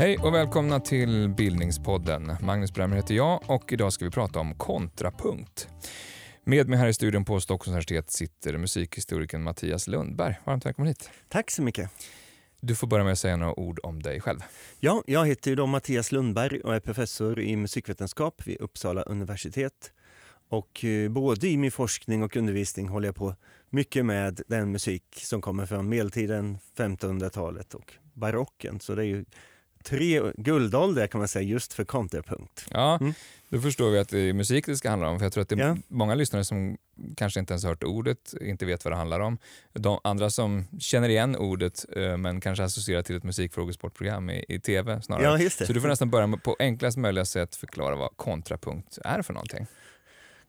Hej och välkomna till Bildningspodden. Magnus Bremmer heter jag och idag ska vi prata om kontrapunkt. Med mig här i studion på Stockholms universitet sitter musikhistorikern Mattias Lundberg. Varmt välkommen hit. Tack så mycket. Du får börja med att säga några ord om dig själv. Ja, jag heter då Mattias Lundberg och är professor i musikvetenskap vid Uppsala universitet. Och eh, både i min forskning och undervisning håller jag på mycket med den musik som kommer från medeltiden, 1500-talet och barocken. Så det är ju tre guldåldrar kan man säga just för kontrapunkt. Ja, mm. då förstår vi att det är musik det ska handla om. För jag tror att det är ja. många lyssnare som kanske inte ens hört ordet, inte vet vad det handlar om. De andra som känner igen ordet eh, men kanske associerar till ett musikfrågesportprogram i, i tv snarare. Ja. Så du får nästan börja på enklast möjliga sätt förklara vad kontrapunkt är för någonting.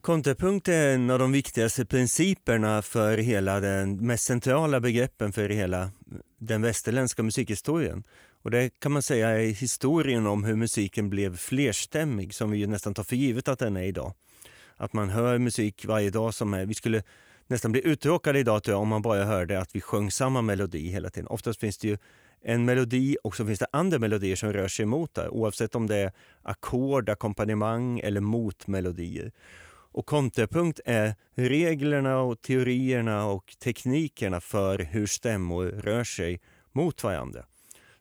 Kontrapunkt är en av de viktigaste principerna för hela den mest centrala begreppen för hela den västerländska musikhistorien. Och det kan man säga är historien om hur musiken blev flerstämmig som vi ju nästan tar för givet att den är idag. Att man hör musik varje dag som är, vi skulle nästan bli uttråkade idag tror jag, om man bara hörde att vi sjöng samma melodi hela tiden. Oftast finns det ju en melodi och så finns det andra melodier som rör sig emot det oavsett om det är ackord, ackompanjemang eller motmelodier. Och kontrapunkt är reglerna och teorierna och teknikerna för hur stämmor rör sig mot varandra.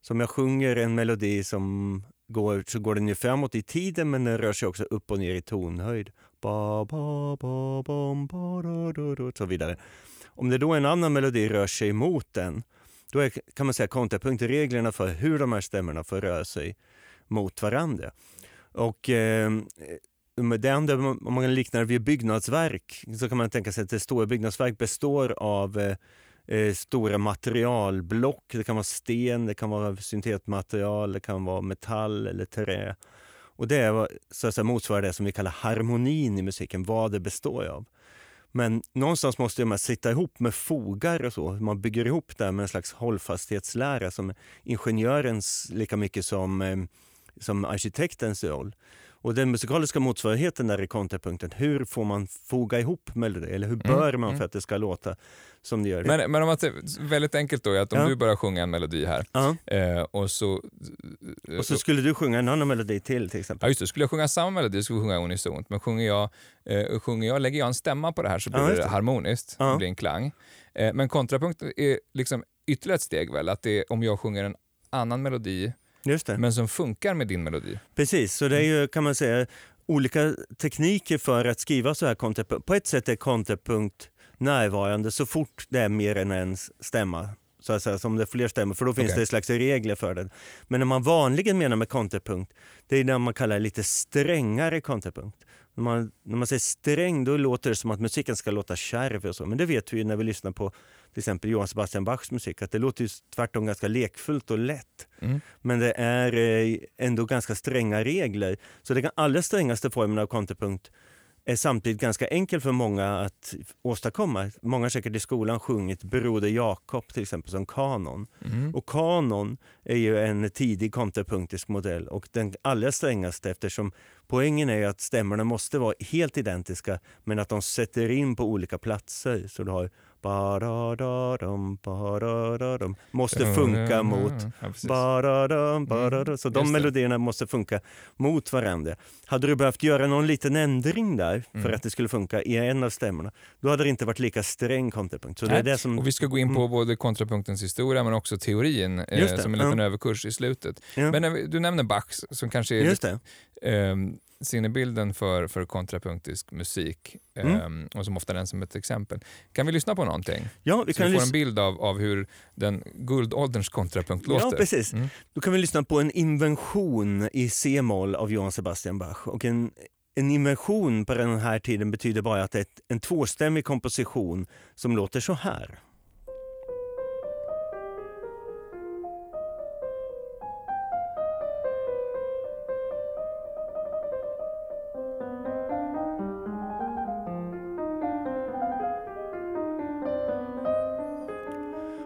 Så om jag sjunger en melodi som går, så går den ju framåt i tiden men den rör sig också upp och ner i tonhöjd. Ba, ba, ba, bom, ba, da, da, da, så vidare. Om det då en annan melodi rör sig mot den, då är, kan man säga kontrapunktreglerna för hur de här stämmorna får röra sig mot varandra. Och eh, det andra, om man liknar det vid byggnadsverk, så kan man tänka sig att ett stora byggnadsverk består av eh, eh, stora materialblock. Det kan vara sten, det kan vara syntetmaterial, det kan vara metall eller trä. Och det är, så att säga, motsvarar det som vi kallar harmonin i musiken, vad det består av. Men någonstans måste man sitta ihop med fogar och så. Man bygger ihop det med en slags hållfasthetslära som är ingenjörens lika mycket som, eh, som arkitektens roll. Och den musikaliska motsvarigheten där i kontrapunkten, hur får man foga ihop melodi? Eller hur mm, bör man mm. för att det ska låta som det gör? Men, men om att väldigt enkelt då, att om ja. du börjar sjunga en melodi här ja. eh, och så... Och så skulle du sjunga en annan melodi till till exempel? Ja just det, skulle jag sjunga samma melodi skulle jag sjunga unisont. Men sjunger jag, eh, sjunger jag, lägger jag en stämma på det här så blir ja, det. det harmoniskt, det blir en klang. Eh, men kontrapunkt är liksom ytterligare ett steg väl, att det är, om jag sjunger en annan melodi men som funkar med din melodi. Precis, så det är ju kan man säga olika tekniker för att skriva så här kontrapunkt. På ett sätt är kontrapunkt närvarande så fort det är mer än en stämma. Så att säga, som det är fler stämmor, för då finns okay. det slags regler för det. Men när man vanligen menar med kontrapunkt, det är det man kallar lite strängare kontrapunkt. När man, när man säger sträng, då låter det som att musiken ska låta kärv och så. Men det vet vi när vi lyssnar på till exempel Johann Sebastian Bachs musik, att det låter ju tvärtom ganska lekfullt och lätt. Mm. Men det är eh, ändå ganska stränga regler. Så den allra strängaste formen av kontrapunkt är samtidigt ganska enkel för många att åstadkomma. Många har säkert i skolan sjungit Broder Jakob till exempel som kanon. Mm. Och kanon är ju en tidig kontrapunktisk modell och den allra strängaste eftersom poängen är att stämmorna måste vara helt identiska men att de sätter in på olika platser. Så du har måste funka mot Så de melodierna måste funka mot varandra. Hade du behövt göra någon liten ändring där för mm. att det skulle funka i en av stämmorna, då hade det inte varit lika sträng kontrapunkt. Så det är det som... Och vi ska gå in på mm. både kontrapunktens historia men också teorin eh, som en liten överkurs i slutet. Men du nämner Bach som kanske är Just lite, eh, sinnebilden för, för kontrapunktisk musik mm. um, och som ofta nämns som ett exempel. Kan vi lyssna på någonting? Ja, vi så kan vi får en bild av, av hur den guldålderns kontrapunkt låter. Ja, precis. Mm. Då kan vi lyssna på en invention i C-moll av Johann Sebastian Bach. Och en, en invention på den här tiden betyder bara att det är en tvåstämmig komposition som låter så här.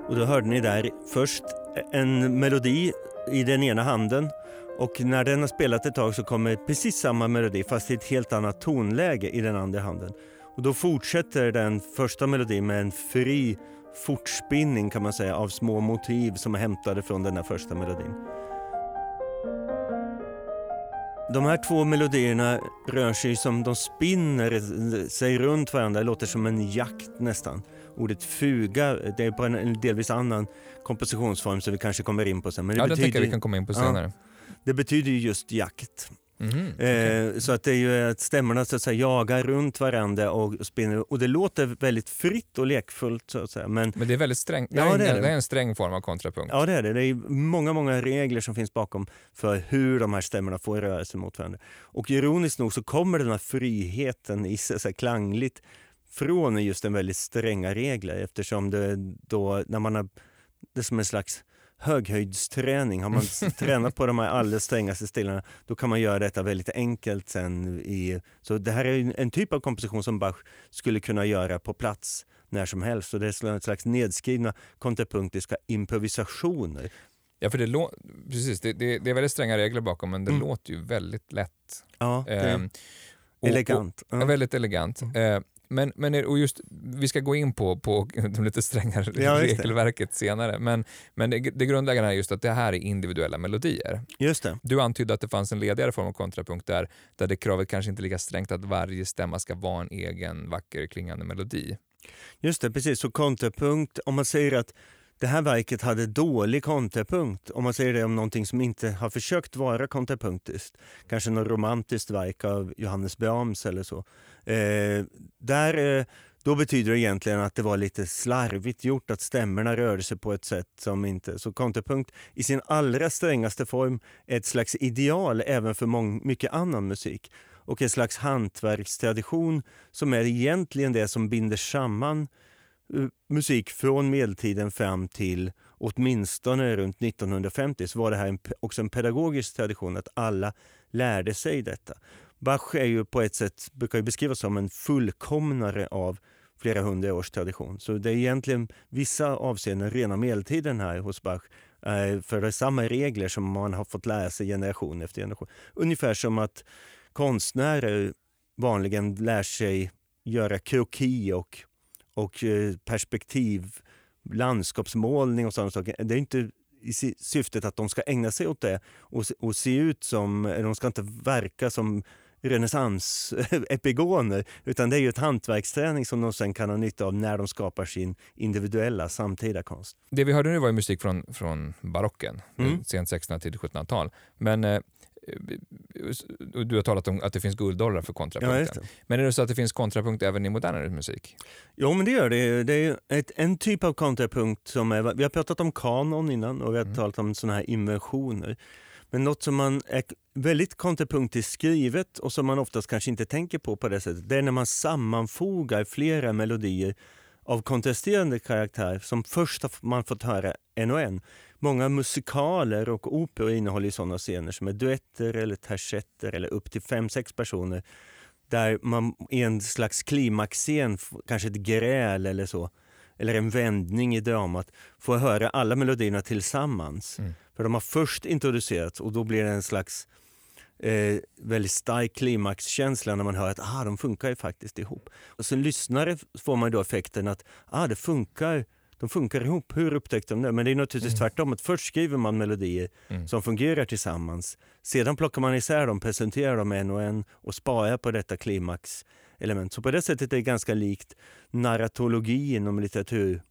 Och då hörde ni där först en melodi i den ena handen och när den har spelat ett tag så kommer precis samma melodi fast i ett helt annat tonläge i den andra handen. Och då fortsätter den första melodin med en fri fortspinning kan man säga av små motiv som är hämtade från den här första melodin. De här två melodierna rör sig som de spinner sig runt varandra. Det låter som en jakt nästan. Ordet fuga, det är på en delvis annan kompositionsform som vi kanske kommer in på sen. Men det ja, betyder, tänker jag vi kan komma in på senare. Ja, det betyder just jakt. Mm, okay. eh, så att det är ju att stämmorna så att säga, jagar runt varandra och spinner. Och det låter väldigt fritt och lekfullt. Så att säga. Men, Men det är väldigt sträng, ja, det, det är en sträng form av kontrapunkt. Ja det är det. Det är många, många regler som finns bakom för hur de här stämmorna får röra sig mot varandra. Och ironiskt nog så kommer den här friheten i sig klangligt från just en väldigt stränga regler eftersom det då, när man har, det är som en slags höghöjdsträning. Har man tränat på de här allra strängaste stilarna då kan man göra detta väldigt enkelt sen. I, så det här är en typ av komposition som Bach skulle kunna göra på plats när som helst. Och det är en slags nedskrivna kontrapunktiska improvisationer. Ja, för det, precis, det, det, det, är väldigt stränga regler bakom men det mm. låter ju väldigt lätt. Ja, eh, och, elegant. Och, ja. Väldigt elegant. Mm. Eh, men, men och just, vi ska gå in på, på de lite strängare ja, regelverket senare, men, men det, det grundläggande är just att det här är individuella melodier. Just det. Du antydde att det fanns en ledigare form av kontrapunkt där, där det kravet kanske inte är lika strängt att varje stämma ska vara en egen vacker klingande melodi. Just det, precis. Så kontrapunkt, om man säger att det här verket hade dålig kontrapunkt. Om man säger det om någonting som inte har försökt vara kontrapunktiskt. Kanske något romantiskt verk av Johannes Brahms eller så. Eh, där, eh, då betyder det egentligen att det var lite slarvigt gjort, att stämmorna rörde sig på ett sätt som inte... Så kontrapunkt i sin allra strängaste form är ett slags ideal även för mång, mycket annan musik och en slags hantverkstradition som är egentligen det som binder samman Eh, musik från medeltiden fram till åtminstone runt 1950 så var det här en, också en pedagogisk tradition att alla lärde sig detta. Bach är ju på ett sätt, brukar ju beskrivas som en fullkomnare av flera hundra års tradition. Så det är egentligen vissa avseenden rena medeltiden här hos Bach. För det är samma regler som man har fått lära sig generation efter generation. Ungefär som att konstnärer vanligen lär sig göra kroki och, och eh, perspektiv, landskapsmålning och sådana saker. Det är inte i syftet att de ska ägna sig åt det och, och se ut som, de ska inte verka som renässansepigoner utan det är ju ett hantverksträning som de sen kan ha nytta av när de skapar sin individuella samtida konst. Det vi hörde nu var musik från, från barocken, mm. sent 1600 till 1700-tal. Men eh, du har talat om att det finns guldåldrar för kontrapunkten. Ja, men är det så att det finns kontrapunkt även i modernare musik? Jo, men det gör det. Det är ett, en typ av kontrapunkt som är, vi har pratat om kanon innan och vi har mm. talat om sådana här inversioner. Men något som man är väldigt kontrapunktiskt skrivet och som man oftast kanske inte tänker på på det sättet, det är när man sammanfogar flera melodier av kontrasterande karaktär som först man fått höra en och en. Många musikaler och operor innehåller sådana scener som är duetter eller tercetter eller upp till fem, sex personer där man i en slags klimaxscen, kanske ett gräl eller så, eller en vändning i dramat, får höra alla melodierna tillsammans. Mm. För de har först introducerats och då blir det en slags eh, väldigt stark klimaxkänsla när man hör att ah, de funkar ju faktiskt ihop. Och som lyssnare får man då effekten att ah, det funkar, de funkar ihop. Hur upptäckte de det? Men det är naturligtvis mm. tvärtom. Att först skriver man melodier mm. som fungerar tillsammans. Sedan plockar man isär dem, presenterar dem en och en och sparar på detta klimaxelement. Så på det sättet är det ganska likt narratologi inom litteratur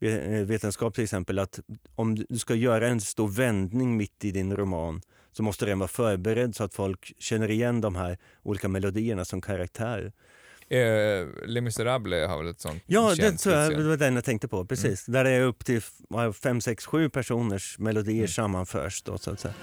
Eh, vetenskap till exempel att om du ska göra en stor vändning mitt i din roman så måste den vara förberedd så att folk känner igen de här olika melodierna som karaktär. Eh, Les Misérables har väl ett sånt Ja, det, så jag, det var den jag tänkte på. Precis. Mm. Där det är upp till fem, sex, sju personers melodier mm. sammanförs. Då, så att säga.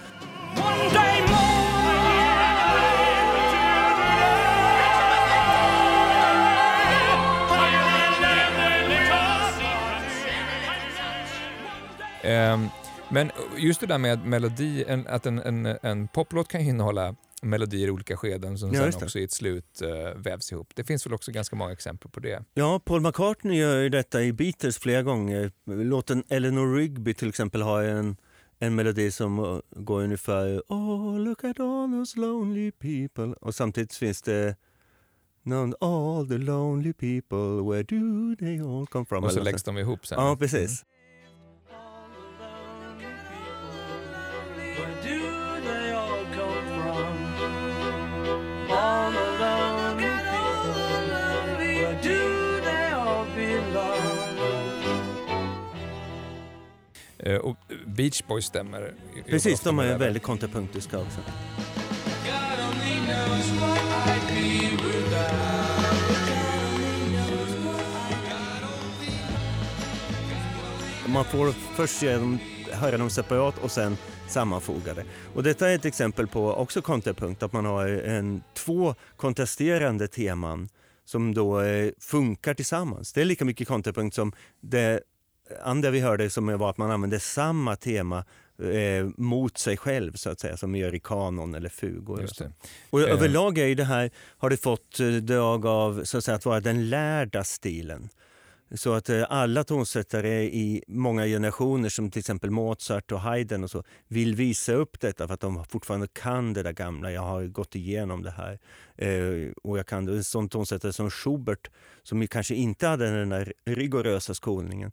Ehm, men just det där med melodi, en, att en, en, en poplåt kan innehålla melodier i olika skeden som ja, sen också i ett slut uh, vävs ihop. Det finns väl också ganska många exempel på det. Ja, Paul McCartney gör ju detta i Beatles flera gånger. Låten Eleanor Rigby till exempel har en, en melodi som uh, går ungefär Oh, look at all those lonely people. Och samtidigt finns det All the lonely people, where do they all come from? Och så läggs de ihop sen. Ja, precis. Mm. Och Beach Boys stämmer. Precis, de är väldigt kontrapunktiska också. Man får först dem, höra dem separat och sen sammanfogade. Och detta är ett exempel på också kontrapunkt, att man har en, två kontrasterande teman som då eh, funkar tillsammans. Det är lika mycket kontrapunkt som det andra vi hörde som var att man använde samma tema eh, mot sig själv så att säga, som man gör i kanon eller fugor. Och, och eh. överlag är det här, har det fått eh, drag av så att, säga, att vara den lärda stilen. Så att eh, alla tonsättare i många generationer som till exempel Mozart och Haydn och så vill visa upp detta för att de fortfarande kan det där gamla. Jag har gått igenom det här. Eh, och jag kan en sån tonsättare som Schubert som kanske inte hade den där rigorösa skolningen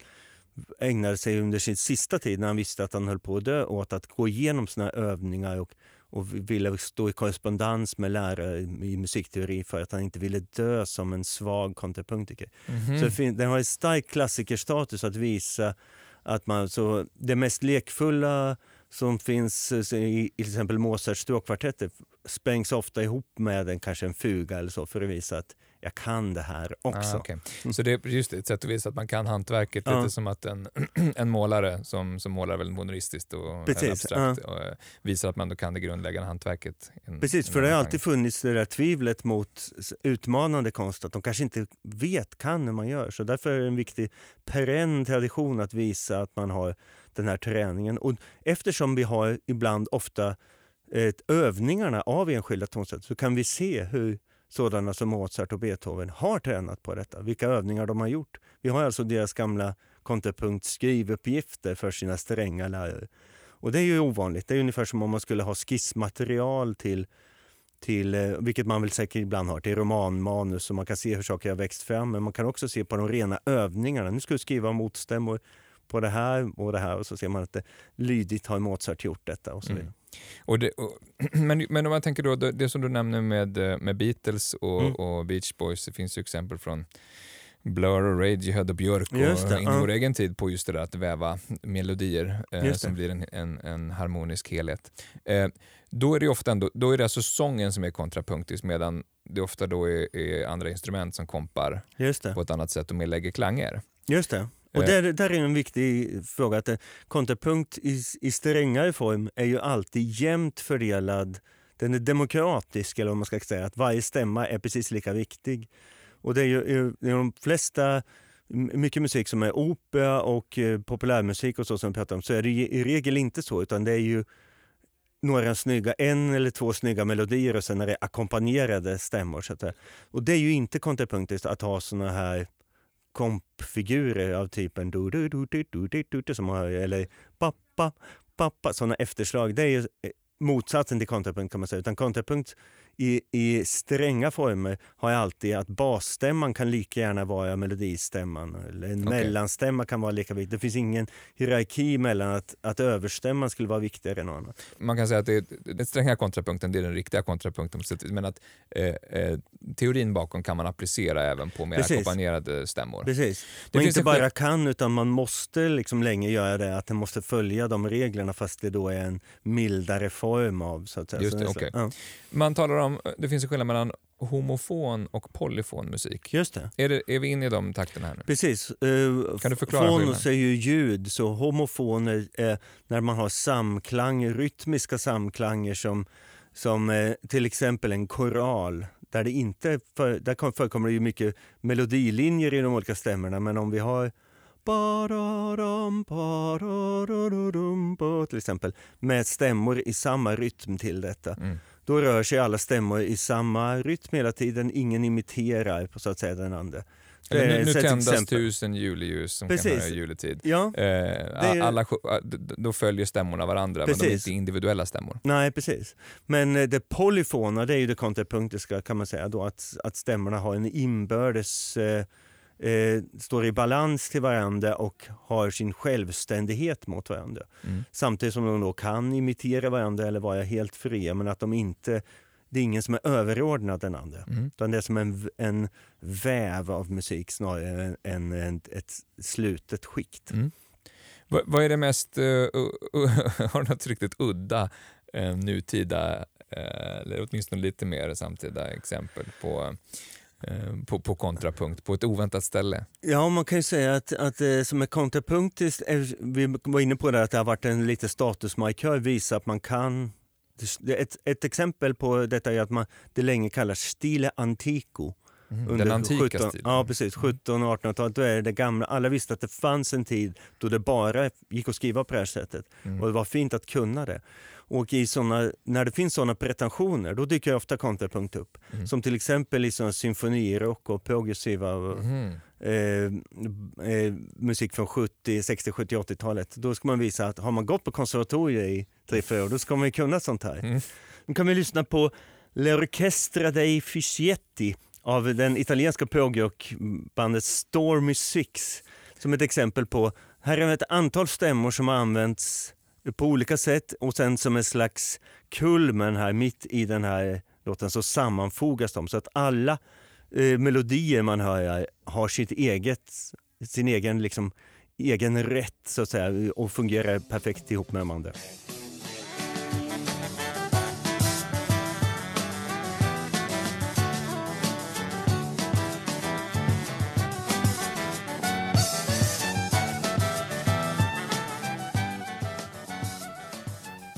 ägnade sig under sin sista tid när han visste att han höll på att dö åt att gå igenom sina övningar och och ville stå i korrespondens med lärare i musikteori för att han inte ville dö som en svag kontrapunktiker. Mm -hmm. Så den har en stark klassikerstatus att visa att man så det mest lekfulla som finns i, till exempel Mozarts stråkkvartetter sprängs ofta ihop med en, kanske en fuga eller så för att visa att jag kan det här också. Ah, okay. mm. Så det är just ett sätt att visa att man kan hantverket, ja. lite som att en, en målare som, som målar väldigt modernistiskt och abstrakt ja. och eh, visar att man då kan det grundläggande hantverket. In, Precis, för det har alltid funnits det där tvivlet mot utmanande konst, att de kanske inte vet, kan hur man gör. Så därför är det en viktig perenn tradition att visa att man har den här träningen. Och eftersom vi har ibland ofta eh, övningarna av enskilda tonsätt så kan vi se hur sådana som Mozart och Beethoven har tränat på detta, vilka övningar de har gjort. Vi har alltså deras gamla kontrapunkt skrivuppgifter för sina stränga lärare. Och det är ju ovanligt. Det är ungefär som om man skulle ha skissmaterial till, till eh, vilket man väl säkert ibland har, till romanmanus och man kan se hur saker har växt fram. Men man kan också se på de rena övningarna. Nu ska du skriva motstämmor på det här och det här och så ser man att det lydigt har Mozart gjort detta och så vidare. Mm. Och det, och, men, men om man tänker då, det, det som du nämner med, eh, med Beatles och, mm. och Beach Boys, det finns ju exempel från Blur och Radiohead och Björk och in i vår egen tid på just det där att väva melodier eh, som blir en, en, en harmonisk helhet. Eh, då är det ofta ändå, då är det alltså sången som är kontrapunktisk medan det ofta då är, är andra instrument som kompar på ett annat sätt och mer lägger klanger. Just det. Och där, där är en viktig fråga. att Kontrapunkt i, i strängare form är ju alltid jämnt fördelad. Den är demokratisk, eller vad man ska säga. Att varje stämma är precis lika viktig. Och det är ju i de flesta mycket musik som är opera och eh, populärmusik och så som vi pratar om så är det i regel inte så utan det är ju några snygga, en eller två snygga melodier och sen är det ackompanjerade stämmor. Så att, och det är ju inte kontrapunktiskt att ha såna här kompfigurer av typen du du du du du du du som har, eller pappa, pappa, sådana efterslag. Det är ju eh, motsatsen till kontrapunkt kan man säga. Utan kontrapunkt i, i stränga former har jag alltid att basstämman kan lika gärna vara melodistämman. Eller en okay. mellanstämma kan vara lika viktig. Det finns ingen hierarki mellan att, att överstämman skulle vara viktigare än något annat. Man kan säga att det, den stränga kontrapunkten det är den riktiga kontrapunkten. Men att eh, eh, teorin bakom kan man applicera även på mer Precis. ackompanjerade stämmor. Precis. Det man inte bara kan utan man måste liksom länge göra det. Att den måste följa de reglerna fast det då är en mildare form av så att säga. Just det, okay. ja. Man talar om, det finns en skillnad mellan homofon och polyfon musik. Just det. Är, det, är vi inne i de takterna här nu? Precis. Uh, kan du förklara Fonos är ju ljud, så homofon är, är när man har samklang, rytmiska samklanger som, som eh, till exempel en koral. Där det inte för, där förekommer det ju mycket melodilinjer i de olika stämmorna men om vi har till exempel med stämmor i samma rytm till detta. Mm då rör sig alla stämmor i samma rytm hela tiden. Ingen imiterar på så att säga den andra. Eller nu, nu tändas exempel. tusen juleljus som Precis. kan vara juletid. Ja, eh, alla, då följer stämmorna varandra precis. men de är inte individuella stämmor. Nej precis. Men eh, det polyfona det är ju det kontrapunktiska kan man säga då att, att stämmorna har en inbördes eh, eh, står i balans till varandra och har sin självständighet mot varandra. Mm. Samtidigt som de då kan imitera varandra eller vara helt fria men att de inte det är ingen som är överordnad den andra. Mm. Utan det är som en, en väv av musik snarare än, än ett slutet skikt. Mm. Vad, vad är det mest, uh, uh, har du något riktigt udda uh, nutida, eller åtminstone lite mer samtida exempel på på, på kontrapunkt på ett oväntat ställe? Ja, man kan ju säga att, att som är kontrapunktiskt, vi var inne på det att det har varit en lite statusmarkör, visa att man kan ett, ett exempel på detta är att man, det länge kallas stile antico. Mm, under den antika 17, stilen? Ja, precis. 17 och 1800-talet. Då är det gamla. Alla visste att det fanns en tid då det bara gick att skriva på det här sättet. Mm. Och det var fint att kunna det. Och i såna, när det finns sådana pretensioner, då dyker ofta kontrapunkt upp. Mm. Som till exempel i symfonirock och progressiva mm. eh, eh, musik från 70, 60, 70, 80-talet. Då ska man visa att har man gått på konservatoriet i tre, fyra år, då ska man ju kunna sånt här. Mm. Nu kan vi lyssna på L'Orchestra dei Fischietti av den italienska progrockbandet Stormy Six som ett exempel på, här är ett antal stämmor som har använts på olika sätt och sen som en slags kulmen här mitt i den här låten så sammanfogas de så att alla eh, melodier man hör har sitt eget, sin egen, liksom, egen rätt så att säga och fungerar perfekt ihop med de andra.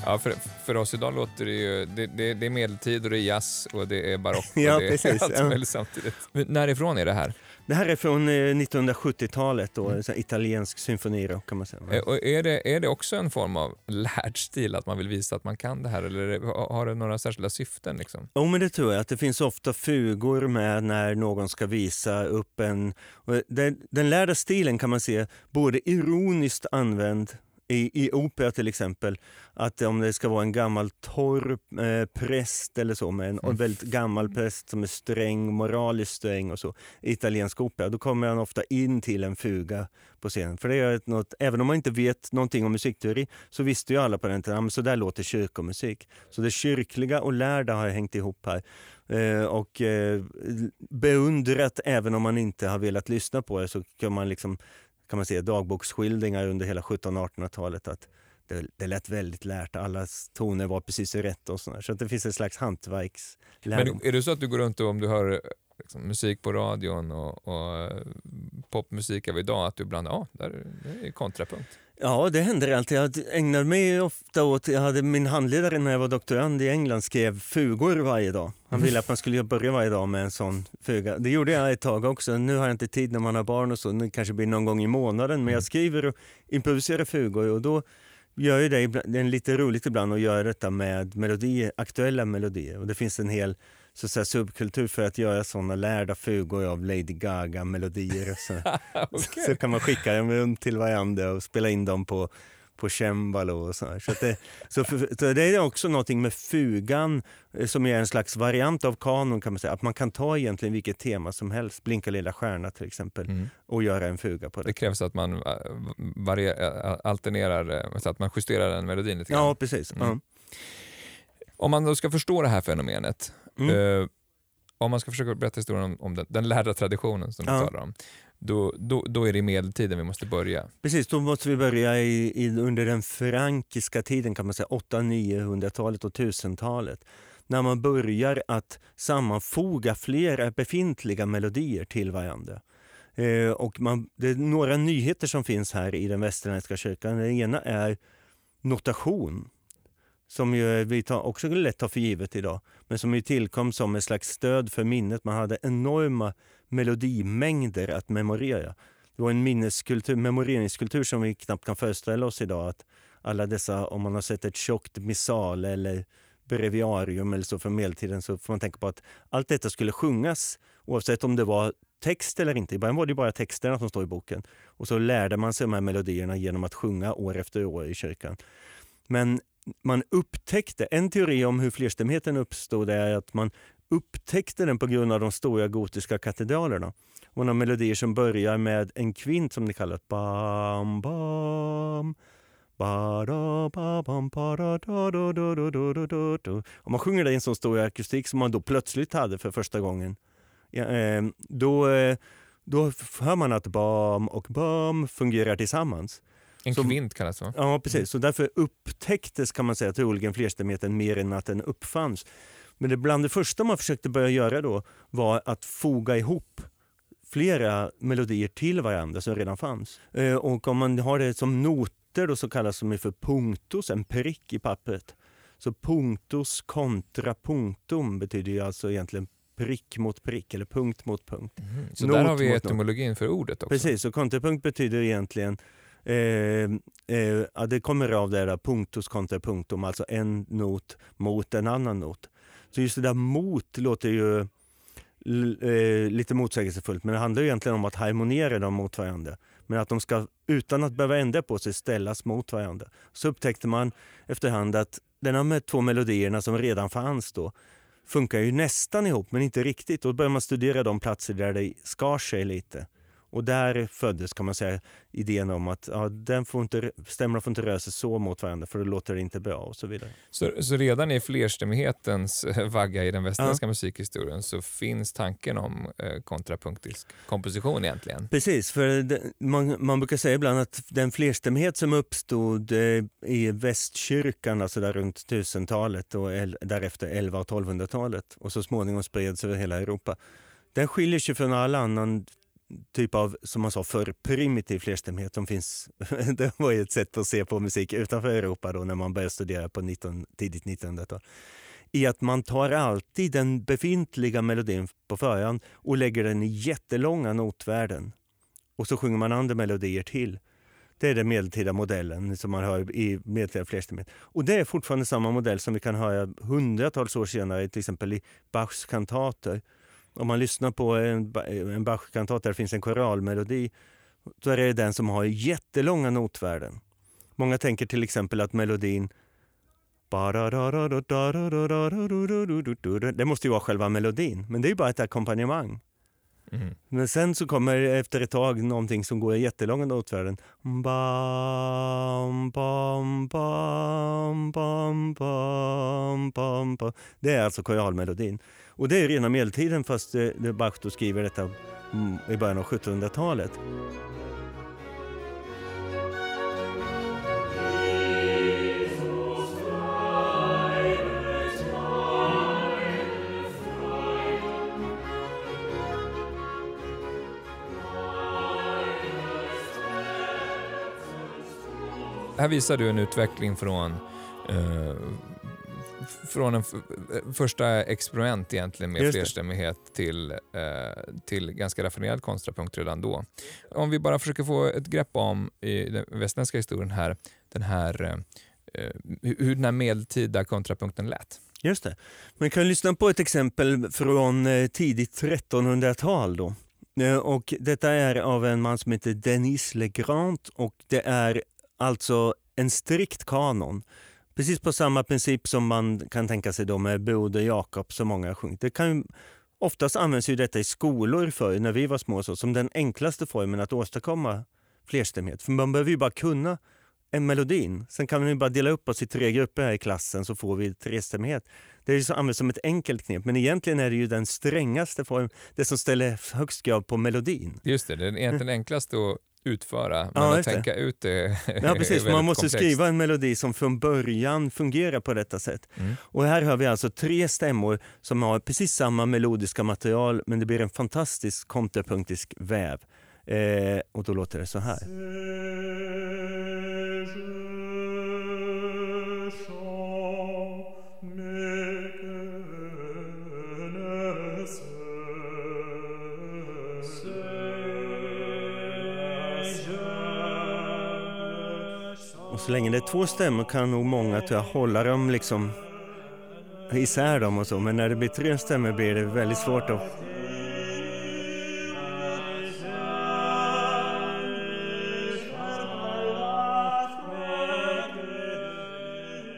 Ja, för, för oss idag låter det ju... Det, det, det är medeltid och det är jazz och det är barock och ja, det precis, är allt möjligt samtidigt. Men närifrån är det här? Det här är från 1970-talet, då, mm. italiensk symfonirock kan man säga. Eh, och är, det, är det också en form av lärd stil, att man vill visa att man kan det här, eller har det några särskilda syften? Liksom? Jo, men det tror jag. Att det finns ofta fugor med när någon ska visa upp en... Den, den lärda stilen kan man se både ironiskt använd i, i opera till exempel, att om det ska vara en gammal torr eh, präst eller så, med en mm. väldigt gammal präst som är sträng, moraliskt sträng och så, i italiensk opera, då kommer han ofta in till en fuga på scenen. För det är något, även om man inte vet någonting om musikteori så visste ju alla på den tiden, så där låter kyrkomusik. Så det kyrkliga och lärda har hängt ihop här. Eh, och eh, beundrat, även om man inte har velat lyssna på det, så kan man liksom kan man säga, dagboksskildringar under hela 1700 1800-talet att det, det lät väldigt lärt, alla toner var precis rätt och sådär. Så att det finns en slags hantverkslärdom. Men är det så att du går runt och om du hör liksom, musik på radion och, och eh, popmusik av idag, att du ibland, ja, där, det är kontrapunkt? Ja, det händer alltid. Jag ägnar mig ofta åt, jag hade min handledare när jag var doktorand i England skrev fugor varje dag. Han ville att man skulle börja varje dag med en sån fuga. Det gjorde jag ett tag också. Nu har jag inte tid när man har barn och så, det kanske blir någon gång i månaden. Men jag mm. skriver och improviserar fugor och då gör jag det, det är lite roligt ibland att göra detta med melodier, aktuella melodier. Och det finns en hel så, så subkultur för att göra såna lärda fugor av Lady Gaga-melodier. Så. okay. så kan man skicka dem runt till varandra och spela in dem på på cembalo och så. Så, det, så, för, så det är också någonting med fugan eh, som är en slags variant av kanon kan man säga. Att man kan ta egentligen vilket tema som helst, Blinka lilla stjärna till exempel, mm. och göra en fuga på det. Det krävs att man eh, varier, alternerar, eh, så att man justerar den melodin lite grann. Ja, precis. Mm. Ja. Om man då ska förstå det här fenomenet, mm. eh, om man ska försöka berätta historien om, om den, den lärda traditionen som ja. du talar om, då, då, då är det i medeltiden vi måste börja. Precis, då måste vi börja i, i, under den frankiska tiden, kan man säga 800-900-talet och 1000-talet. När man börjar att sammanfoga flera befintliga melodier till varandra. Eh, och man, det är några nyheter som finns här i den västerländska kyrkan. Den ena är notation som ju vi tar, också lätt tar för givet idag, men som ju tillkom som ett slags stöd för minnet. Man hade enorma melodimängder att memorera. Det var en minneskultur, memoreringskultur som vi knappt kan föreställa oss idag. Att alla dessa, om man har sett ett tjockt missal eller breviarium eller så från medeltiden så får man tänka på att allt detta skulle sjungas oavsett om det var text eller inte. I början var det bara texterna som står i boken. Och så lärde man sig de här melodierna genom att sjunga år efter år i kyrkan. Men man upptäckte, en teori om hur flerstämmigheten uppstod är att man upptäckte den på grund av de stora gotiska katedralerna. Och några melodier som börjar med en kvint som det kallas. Bam, bam, om man sjunger det i en så stor akustik som man då plötsligt hade för första gången, eh, då, eh, då hör man att bam och bam fungerar tillsammans. En kvint kallas det Ja, precis. Så därför upptäcktes kan man säga troligen flerstämmigheten mer än att den uppfanns. Men det bland det första man försökte börja göra då var att foga ihop flera melodier till varandra som redan fanns. Eh, och om man har det som noter då så kallas de för punktus, en prick i pappret. Så punktus kontra punktum betyder ju alltså egentligen prick mot prick eller punkt mot punkt. Mm. Så Not där har vi etymologin för ordet också? Precis, och kontrapunkt betyder egentligen eh, eh, ja, det kommer av det där punktus kontra punktum, alltså en not mot en annan not. Så just det där mot låter ju eh, lite motsägelsefullt, men det handlar egentligen om att harmonera dem mot varandra. Men att de ska, utan att behöva ändra på sig, ställas mot varandra. Så upptäckte man efterhand att de här två melodierna som redan fanns då funkar ju nästan ihop, men inte riktigt. Då börjar man studera de platser där det skar sig lite. Och där föddes kan man säga idén om att ja, den får inte, stämmorna får inte röra sig så mot varandra för då låter det inte bra och så vidare. Så, så redan i flerstämmighetens eh, vagga i den västerländska ja. musikhistorien så finns tanken om eh, kontrapunktisk komposition egentligen? Precis, för det, man, man brukar säga ibland att den flerstämmighet som uppstod eh, i västkyrkan, alltså där runt 1000-talet och el, därefter 1100 och 1200-talet och så småningom spreds över hela Europa den skiljer sig från all annan typ av, som man sa för primitiv flerstämmighet som finns. det var ju ett sätt att se på musik utanför Europa då när man började studera på 19, tidigt 1900-tal. I att man tar alltid den befintliga melodin på förhand och lägger den i jättelånga notvärden. Och så sjunger man andra melodier till. Det är den medeltida modellen som man har i medeltida flerstämmighet. Och det är fortfarande samma modell som vi kan höra hundratals år senare, till exempel i Bachs kantater om man lyssnar på en, en Bach-kantat där det finns en koralmelodi, då är det den som har jättelånga notvärden. Många tänker till exempel att melodin det måste ju vara själva melodin, men det är ju bara ett ackompanjemang. Mm. Men sen så kommer efter ett tag någonting som går i jättelånga notvärden. Bam, bam, bam, bam, bam, bam, bam. Det är alltså koralmelodin. Och det är rena medeltiden fast eh, Bach då skriver detta mm, i början av 1700-talet. Här visar du en utveckling från eh, från en första experiment egentligen med flerstämmighet till, eh, till ganska raffinerad kontrapunkt redan då. Om vi bara försöker få ett grepp om i den västländska historien här, den här eh, hur den här medeltida kontrapunkten lät. Just det. Man kan lyssna på ett exempel från eh, tidigt 1300-tal. Då. Eh, och detta är av en man som heter Denis Legrand och det är alltså en strikt kanon Precis på samma princip som man kan tänka sig då med Broder Jakob som många har sjungit. Det kan oftast används ju detta i skolor för när vi var små så, som den enklaste formen att åstadkomma flerstämmighet. För man behöver ju bara kunna en melodin. Sen kan vi bara dela upp oss i tre grupper här i klassen så får vi trestämmighet. Det är ju används som ett enkelt knep, men egentligen är det ju den strängaste formen, det som ställer högst krav på melodin. Just det, det är egentligen enklast att utföra, men ja, att tänka ut det Ja precis, man måste komplext. skriva en melodi som från början fungerar på detta sätt. Mm. Och här har vi alltså tre stämmor som har precis samma melodiska material men det blir en fantastisk kontrapunktisk väv. Eh, och då låter det så här. Så länge det är två stämmor kan nog många tror jag, hålla dem liksom isär dem och så. Men när det blir tre stämmor blir det väldigt svårt att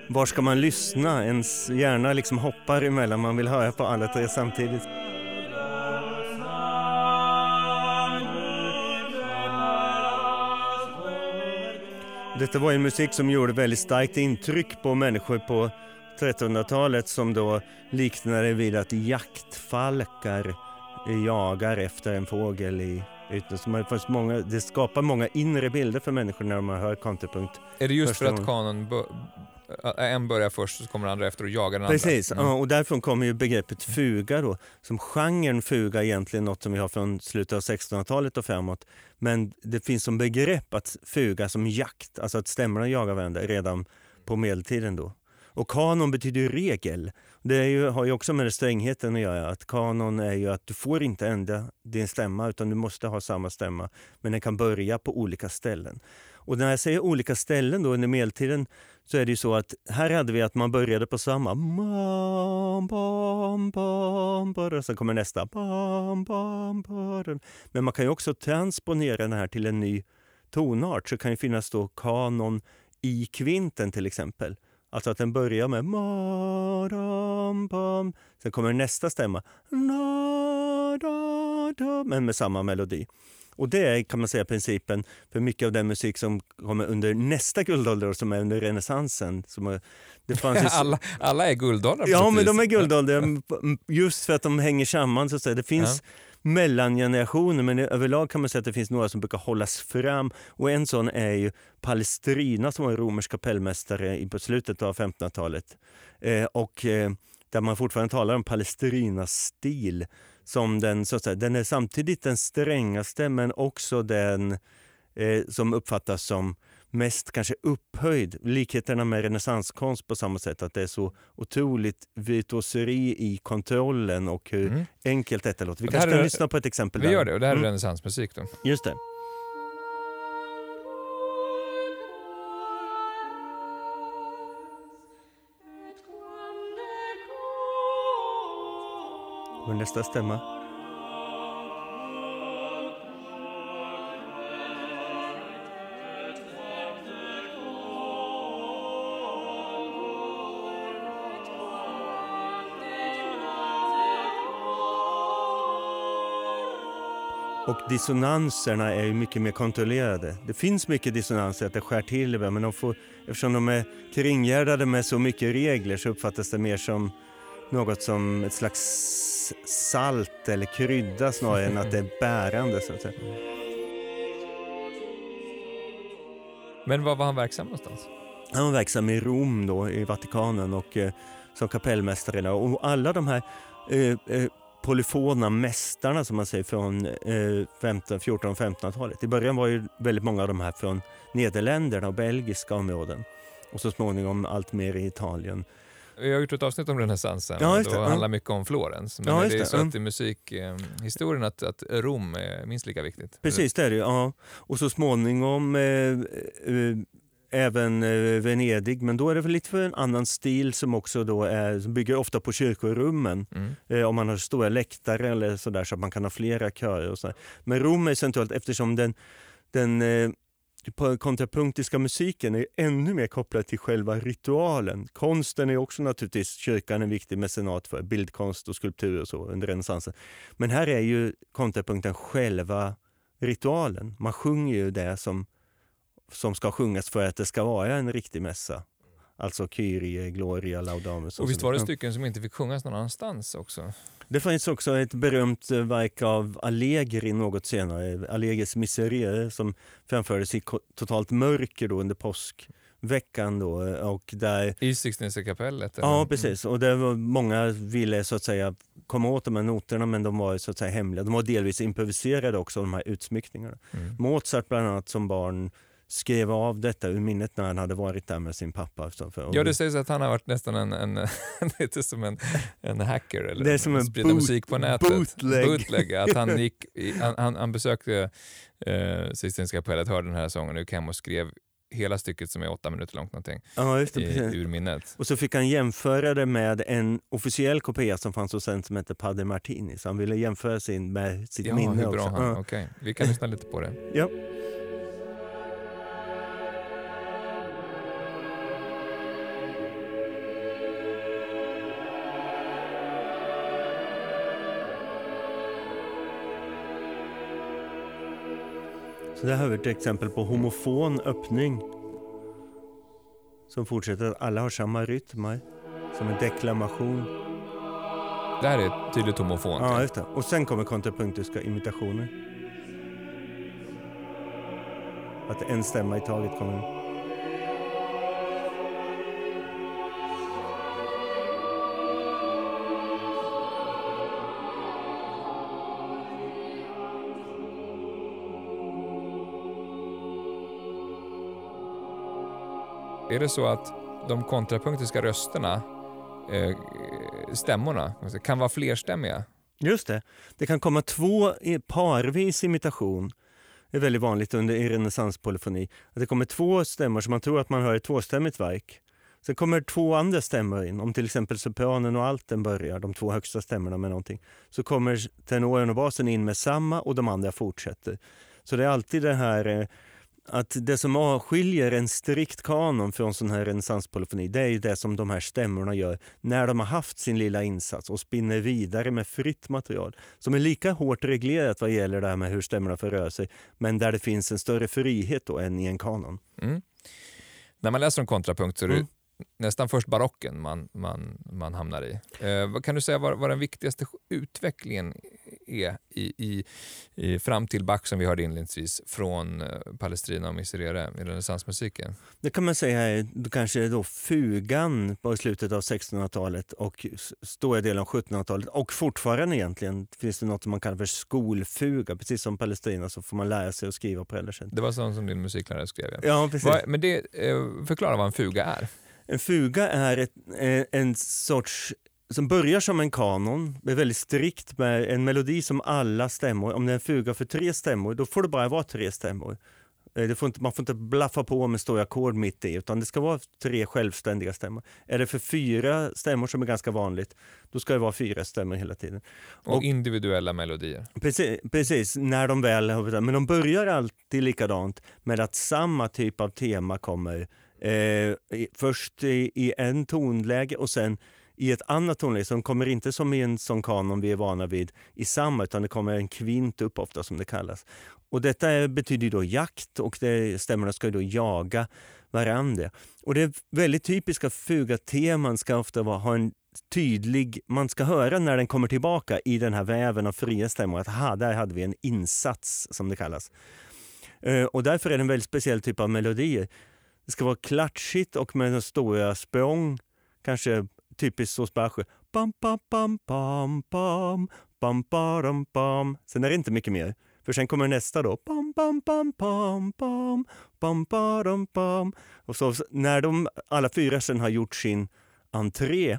Var ska man lyssna? Ens hjärna liksom hoppar emellan, man vill höra på alla tre samtidigt. Detta var en musik som gjorde väldigt starkt intryck på människor på 1300-talet som då liknade vid att jaktfalkar jagar efter en fågel i man får många, det skapar många inre bilder för människor när de hör kontrapunkt. Är det just för att kanon en börjar först så kommer den andra efter och jagar den Precis, andra. mm. och därifrån kommer ju begreppet fuga då. Som genren fuga egentligen något som vi har från slutet av 1600-talet och framåt. Men det finns som begrepp att fuga som jakt, alltså att stämmorna jagar varandra redan på medeltiden då. Och kanon betyder ju regel. Det ju, har ju också med strängheten att göra. Att kanon är ju att du får inte ändra din stämma utan du måste ha samma stämma. Men den kan börja på olika ställen. Och när jag säger olika ställen då under medeltiden så är det ju så att här hade vi att man började på samma bam, bam, bam, sen kommer nästa bam, bam, bam. Men man kan ju också transponera den här till en ny tonart. Så det kan ju finnas då kanon i kvinten till exempel. Alltså att den börjar med ma, dam, bam. Sen kommer nästa stämma. Na, da, da, men med samma melodi. Och det är kan man säga principen för mycket av den musik som kommer under nästa guldålder som är under renässansen. Det fanns alla, alla är guldåldrar Ja, men de är guldåldrar just för att de hänger samman. Så att säga. Det finns ja. mellangenerationer men överlag kan man säga att det finns några som brukar hållas fram. Och en sån är ju Palestrina som var en romersk kapellmästare på slutet av 1500-talet. Eh, och eh, där man fortfarande talar om Palestrinas stil som den, så att säga, den är samtidigt den strängaste men också den eh, som uppfattas som mest kanske upphöjd. Likheterna med renässanskonst på samma sätt, att det är så otroligt virtuoseri i kontrollen och hur mm. enkelt detta låter. Vi kanske kan lyssna på ett exempel. Vi där. gör det, och det här är mm. renässansmusik. Just det. Och nästa stämma. Och dissonanserna är mycket mer kontrollerade. Det finns mycket dissonanser, att det skär till men de får, eftersom de är kringgärdade med så mycket regler så uppfattas det mer som något som ett slags salt eller krydda snarare än att det är bärande. Så att säga. Men var var han verksam någonstans? Han var verksam i Rom då, i Vatikanen och eh, som kapellmästare. Där. Och alla de här eh, eh, polyfona mästarna som man säger från eh, 15, 14 och 1500-talet. I början var ju väldigt många av de här från Nederländerna och belgiska områden och så småningom allt mer i Italien. Vi har gjort ett avsnitt om renässansen ja, och det handlar mycket om Florens. Men ja, det är så att i musikhistorien att, att Rom är minst lika viktigt. Precis, det är det ja. Och så småningom eh, eh, även eh, Venedig, men då är det väl lite för en annan stil som också då är, som bygger ofta på kyrkorummen. Mm. Eh, om man har stora läktare eller sådär så att man kan ha flera körer. Och så. Men Rom är centralt eftersom den, den eh, kontrapunktiska musiken är ännu mer kopplad till själva ritualen. Konsten är också naturligtvis kyrkan en viktig mecenat för, bildkonst och skulptur och så under renässansen. Men här är ju kontrapunkten själva ritualen. Man sjunger ju det som, som ska sjungas för att det ska vara en riktig mässa. Alltså Kyrie, Gloria, Laudamus. Och, och visst var det stycken som inte fick sjungas någon annanstans också? Det finns också ett berömt eh, verk av Allegri något senare, Allegris Miserere, som framfördes i totalt mörker då under påskveckan. Då, och där, I Sixtinska kapellet? Eller? Ja, precis. Och det var, många ville så att säga komma åt de här noterna men de var så att säga hemliga. De var delvis improviserade också, de här utsmyckningarna. Mm. Mozart bland annat som barn skrev av detta ur minnet när han hade varit där med sin pappa. Ja, det sägs att han har varit nästan en, en, lite som en, en hacker eller det är som en sprida musik på nätet. Bootleg. bootleg att han, gick, han, han, han besökte eh, Sistinska kapellet, hörde den här sången och gick hem och skrev hela stycket som är åtta minuter långt någonting, ja, det, i, ur minnet. Och så fick han jämföra det med en officiell kopia som fanns hos en som hette Padre Martini. Så han ville jämföra sin med sitt ja, minne hur bra också. Han, ja. okay. Vi kan lyssna lite på det. Ja. Det här är ett exempel på homofon öppning. Som fortsätter alla har samma rytm Som en deklamation. Det här är tydligt homofont. Ja, just det. Och sen kommer kontrapunktiska imitationer. Att en stämma i taget kommer. Är det så att de kontrapunktiska rösterna, eh, stämmorna, kan vara flerstämmiga? Just det. Det kan komma två parvis imitation. Det är väldigt vanligt under i renässanspolyfoni. Att det kommer två stämmor som man tror att man hör ett tvåstämmigt verk. Sen kommer två andra stämmor in. Om till exempel sopranen och alten börjar, de två högsta stämmorna med någonting, så kommer tenoren och basen in med samma och de andra fortsätter. Så det är alltid det här eh, att det som avskiljer en strikt kanon från sån här renässanspolyfoni, det är ju det som de här stämmorna gör när de har haft sin lilla insats och spinner vidare med fritt material. Som är lika hårt reglerat vad gäller det här med hur stämmorna får röra sig, men där det finns en större frihet då än i en kanon. Mm. När man läser om kontrapunkt så är det mm nästan först barocken man, man, man hamnar i. Eh, vad kan du säga var, var den viktigaste utvecklingen är i, i, i, fram till Bach som vi hörde inledningsvis från eh, Palestrina och Miserere i renässansmusiken? Det kan man säga är kanske då fugan på slutet av 1600-talet och stora delen av 1700-talet och fortfarande egentligen finns det något som man kallar för skolfuga. Precis som Palestrina så får man lära sig att skriva på det Det var sånt som din musiklärare skrev? Ja, ja precis. Men det, eh, förklara vad en fuga är. En fuga är ett, eh, en sorts som börjar som en kanon, är väldigt strikt med en melodi som alla stämmor, om det är en fuga för tre stämmor, då får det bara vara tre stämmor. Eh, får inte, man får inte blaffa på med stora ackord mitt i, utan det ska vara tre självständiga stämmor. Är det för fyra stämmor, som är ganska vanligt, då ska det vara fyra stämmor hela tiden. Och, och individuella melodier. Precis, precis, när de väl har... Men de börjar alltid likadant med att samma typ av tema kommer Eh, först i, i, en tonläge och sen i ett annat tonläge. Så de kommer inte som i en sån kanon vi är vana vid i samma, utan det kommer en kvint upp ofta som det kallas. Och detta betyder då jakt och det, stämmorna ska då jaga varandra. Och det är väldigt typiska fugateman ska ofta vara, ha en tydlig, man ska höra när den kommer tillbaka i den här väven av fria stämmor att aha, där hade vi en insats som det kallas. Eh, och därför är det en väldigt speciell typ av melodier. Det ska vara klatschigt och med stora språng. Kanske typiskt hos Bache. Bam, bam, bam, bam, bam, bam, bam, bam. Sen är det inte mycket mer. För sen kommer nästa då. Bam, bam, bam, bam, bam, bam, bam, bam. Och så när de alla fyra sen har gjort sin entré,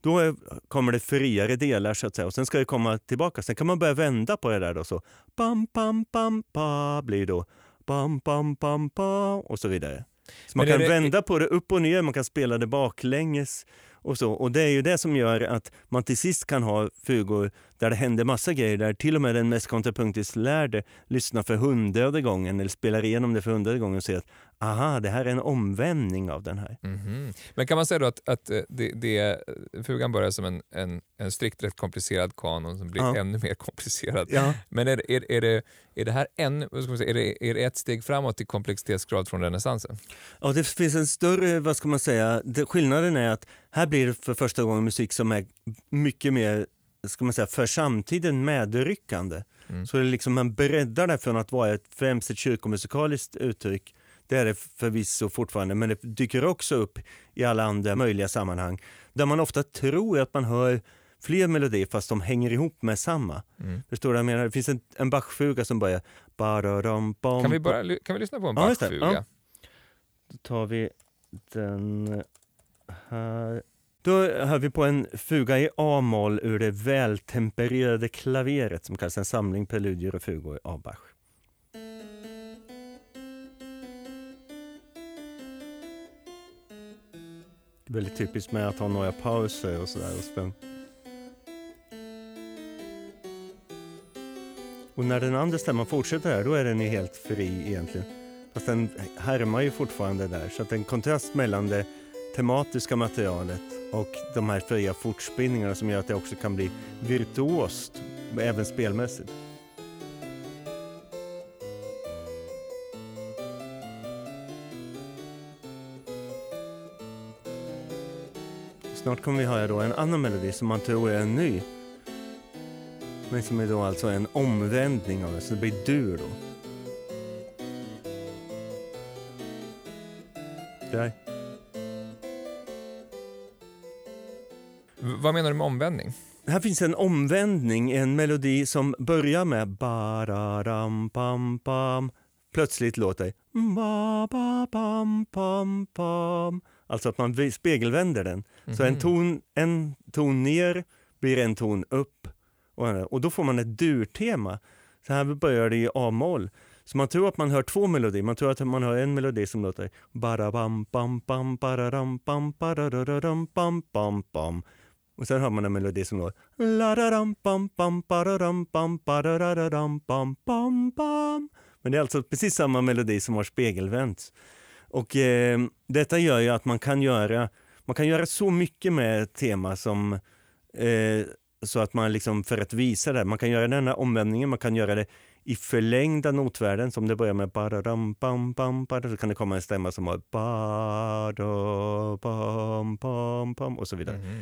då är, kommer det friare delar så att säga. Och sen ska det komma tillbaka. Sen kan man börja vända på det där då. Så bam, bam, bam, ba blir då bam, bam, bam, ba och så vidare. Så man kan det... vända på det upp och ner, man kan spela det baklänges och så. Och det är ju det som gör att man till sist kan ha fugor där det händer massa grejer, där till och med den mest kontrapunktiskt lärde lyssnar för hundrade gången eller spelar igenom det för hundrade gången och ser att aha, det här är en omvändning av den här. Mm -hmm. Men kan man säga då att, att eh, det, det, fugan börjar som en, en, en strikt rätt komplicerad kanon som blir ja. ännu mer komplicerad. Ja. Men är, är, är, det, är det här en, vad ska man säga, är, det, är det ett steg framåt i komplexitetsgrad från renässansen? Ja, det finns en större, vad ska man säga, det, skillnaden är att här blir det för första gången musik som är mycket mer ska man säga, för samtiden medryckande. Mm. Så det är liksom, man breddar det från att vara ett, främst ett kyrkomusikaliskt uttryck det är det förvisso fortfarande, men det dyker också upp i alla andra möjliga sammanhang där man ofta tror att man hör fler melodier fast de hänger ihop med samma. Mm. Förstår du vad jag menar? Det finns en, en Bachfuga som börjar... Kan vi, bara, kan vi lyssna på en ja, Bachfuga? Ja. Då tar vi den här. Då hör vi på en fuga i A-moll ur det vältempererade klaveret som kallas en samling preludier och fugor av Bach. väldigt typiskt med att ha några pauser och sådär. Och när den andra stämman fortsätter här, då är den ju helt fri egentligen. Fast den härmar ju fortfarande där, så att en kontrast mellan det tematiska materialet och de här fria fortspinningarna som gör att det också kan bli virtuost, även spelmässigt. Snart kommer vi höra då en annan melodi som man tror är en ny. Men som är då alltså en omvändning av det, så det blir dur då. Där. Vad menar du med omvändning? Här finns en omvändning, en melodi som börjar med bararam pam pam. Plötsligt låter ba, ba, pam, pam, pam. Alltså att man spegelvänder den. Mm. Så en mhm. ton, en ton ner blir en ton upp. Och, och då får man ett durtema. Så här börjar det i A-moll. Så man tror att man hör två melodier. Man tror att man hör en melodi som låter barabam pam pam bararam pam bararam pam pam pam. Och sen hör man en melodi som låter la pam pam bararam pam bararam pam pam pam. Men det är alltså precis samma melodi som har spegelvänts. Och eh, detta gör ju att man kan göra man kan göra så mycket med ett tema som eh, så att man liksom för att visa det, man kan göra den här omvändningen, man kan göra det i förlängda notvärden som det börjar med badadam, bam, bam, badadam, så kan det komma en stämma som har badam, bam, bam, bam och så vidare. Mm.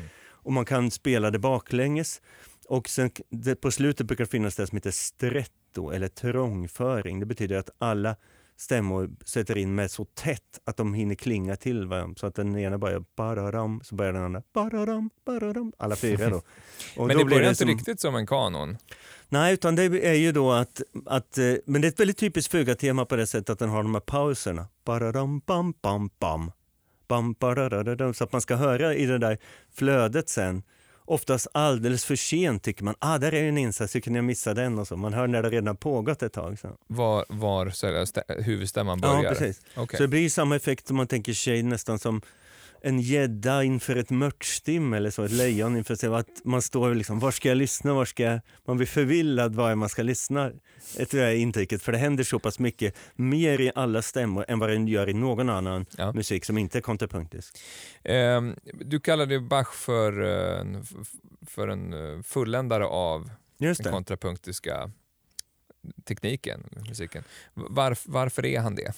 Och man kan spela det baklänges och sen det, på slutet brukar det finnas det som heter stretto eller trångföring. Det betyder att alla stämmor sätter in med så tätt att de hinner klinga till varandra. Så att den ena börjar bararam, så börjar den andra bararam, bararam. Alla fyra då. Och men då det börjar det inte som... riktigt som en kanon? Nej, utan det är ju då att, att eh, men det är ett väldigt typiskt fuga-tema på det sättet att den har de här pauserna. Bararam, bam, bam, bam. Bam, så att man ska höra i det där flödet sen oftast alldeles för sent tycker man. Ah, där är en insats, hur kunde jag missa den? Och så. Man hör när det redan har pågått ett tag. Så. Var, var så huvudstämman börjar? Ja, precis. Okay. Så det blir samma effekt som man tänker sig nästan som en gädda inför ett mörtstim eller så, ett lejon inför sig. Att man står liksom, var ska jag lyssna? Var ska jag? Man blir förvillad var man ska lyssna. Det är intrycket, för det händer så pass mycket mer i alla stämmor än vad det gör i någon annan ja. musik som inte är kontrapunktisk. Eh, du kallade Bach för, uh, för en eh, fulländare av den kontrapunktiska tekniken, musiken. Varf, varför är han det?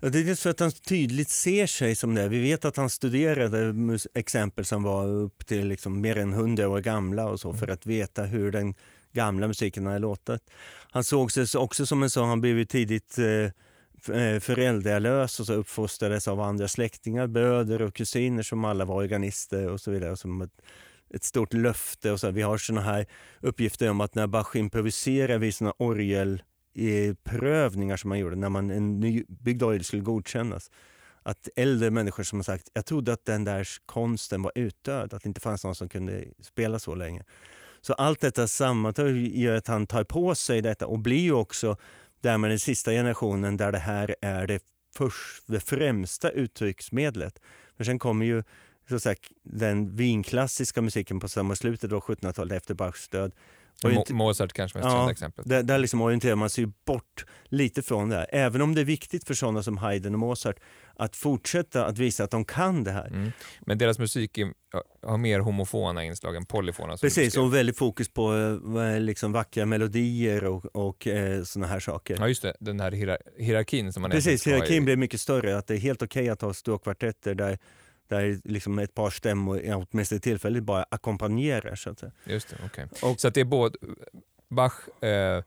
Det är så att han tydligt ser sig som det. Vi vet att han studerade exempel som var upp till liksom mer än hundra år gamla och så mm. för att veta hur den gamla musiken hade låtit. Han såg sig också som en sån, han blev tidigt eh, eh, föräldralös och så uppfostrades av andra släktingar, bröder och kusiner som alla var organister och så vidare. Som ett, ett stort löfte. Och så. Vi har såna här uppgifter om att när Bach improviserar vid sina orgel prövningar som man gjorde när man, en nybyggd orgel skulle godkännas. Att äldre människor som har sagt jag trodde att den där konsten var utdöd, att det inte fanns någon som kunde spela så länge. Så allt detta sammantaget gör att han tar på sig detta och blir ju också därmed den sista generationen där det här är det, först, det främsta uttrycksmedlet. För sen kommer ju så sagt, den vinklassiska musiken på samma slutet av 1700-talet efter Bachs död Mo Mozart kanske mest ja, exempel. Där, där liksom orienterar man sig bort lite från det här. Även om det är viktigt för sådana som Haydn och Mozart att fortsätta att visa att de kan det här. Mm. Men deras musik är, har mer homofona inslag än polyfona. Precis, och väldigt fokus på eh, liksom vackra melodier och, och eh, sådana här saker. Ja just det, den här hierar hierarkin som man Precis, hierarkin i... blir mycket större. Att det är helt okej okay att ha stråkkvartetter där där liksom ett par stämmor åtminstone tillfälligt bara ackompanjerar. Så att säga. Just det, okay. och, så att det är både Bach eh,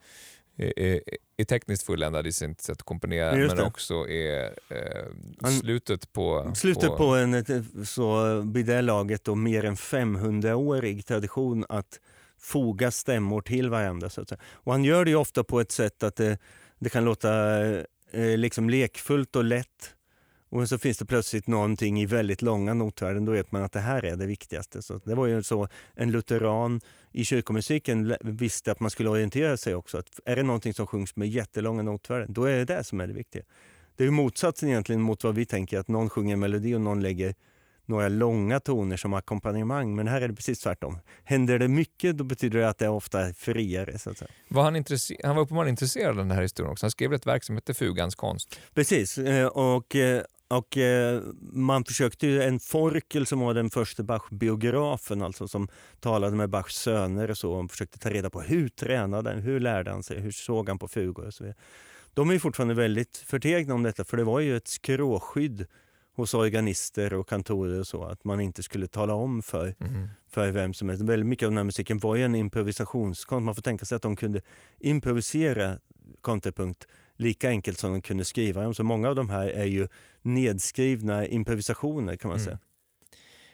är, är, tekniskt fulländad i sitt sätt att komponera men också är eh, slutet på... Slutet på, på en så vid det laget då mer än 500-årig tradition att foga stämmor till varandra. Så att säga. Och han gör det ofta på ett sätt att det, det kan låta eh, liksom lekfullt och lätt och så finns det plötsligt någonting i väldigt långa notvärden, då vet man att det här är det viktigaste. Så det var ju så en lutheran i kyrkomusiken visste att man skulle orientera sig också. Att är det någonting som sjungs med jättelånga notvärden, då är det det som är det viktiga. Det är motsatsen egentligen mot vad vi tänker, att någon sjunger en melodi och någon lägger några långa toner som ackompanjemang. Men här är det precis tvärtom. Händer det mycket då betyder det att det är ofta friare. Så. Var han, han var uppenbarligen intresserad av den här historien också. Han skrev ett verk som heter Fugans konst. Precis, eh, och eh, och eh, man försökte ju, en Forkel som var den första Bach-biografen, alltså som talade med Bachs söner och så, och försökte ta reda på hur tränade han, hur lärde han sig, hur såg han på fugor och så vidare. De är fortfarande väldigt förtegna om detta, för det var ju ett skråskydd hos organister och kantorer och så, att man inte skulle tala om för, mm. för vem som helst. Väldigt mycket av den här musiken var ju en improvisationskonst. Man får tänka sig att de kunde improvisera kontrapunkt lika enkelt som de kunde skriva dem. Så många av de här är ju nedskrivna improvisationer kan man mm. säga.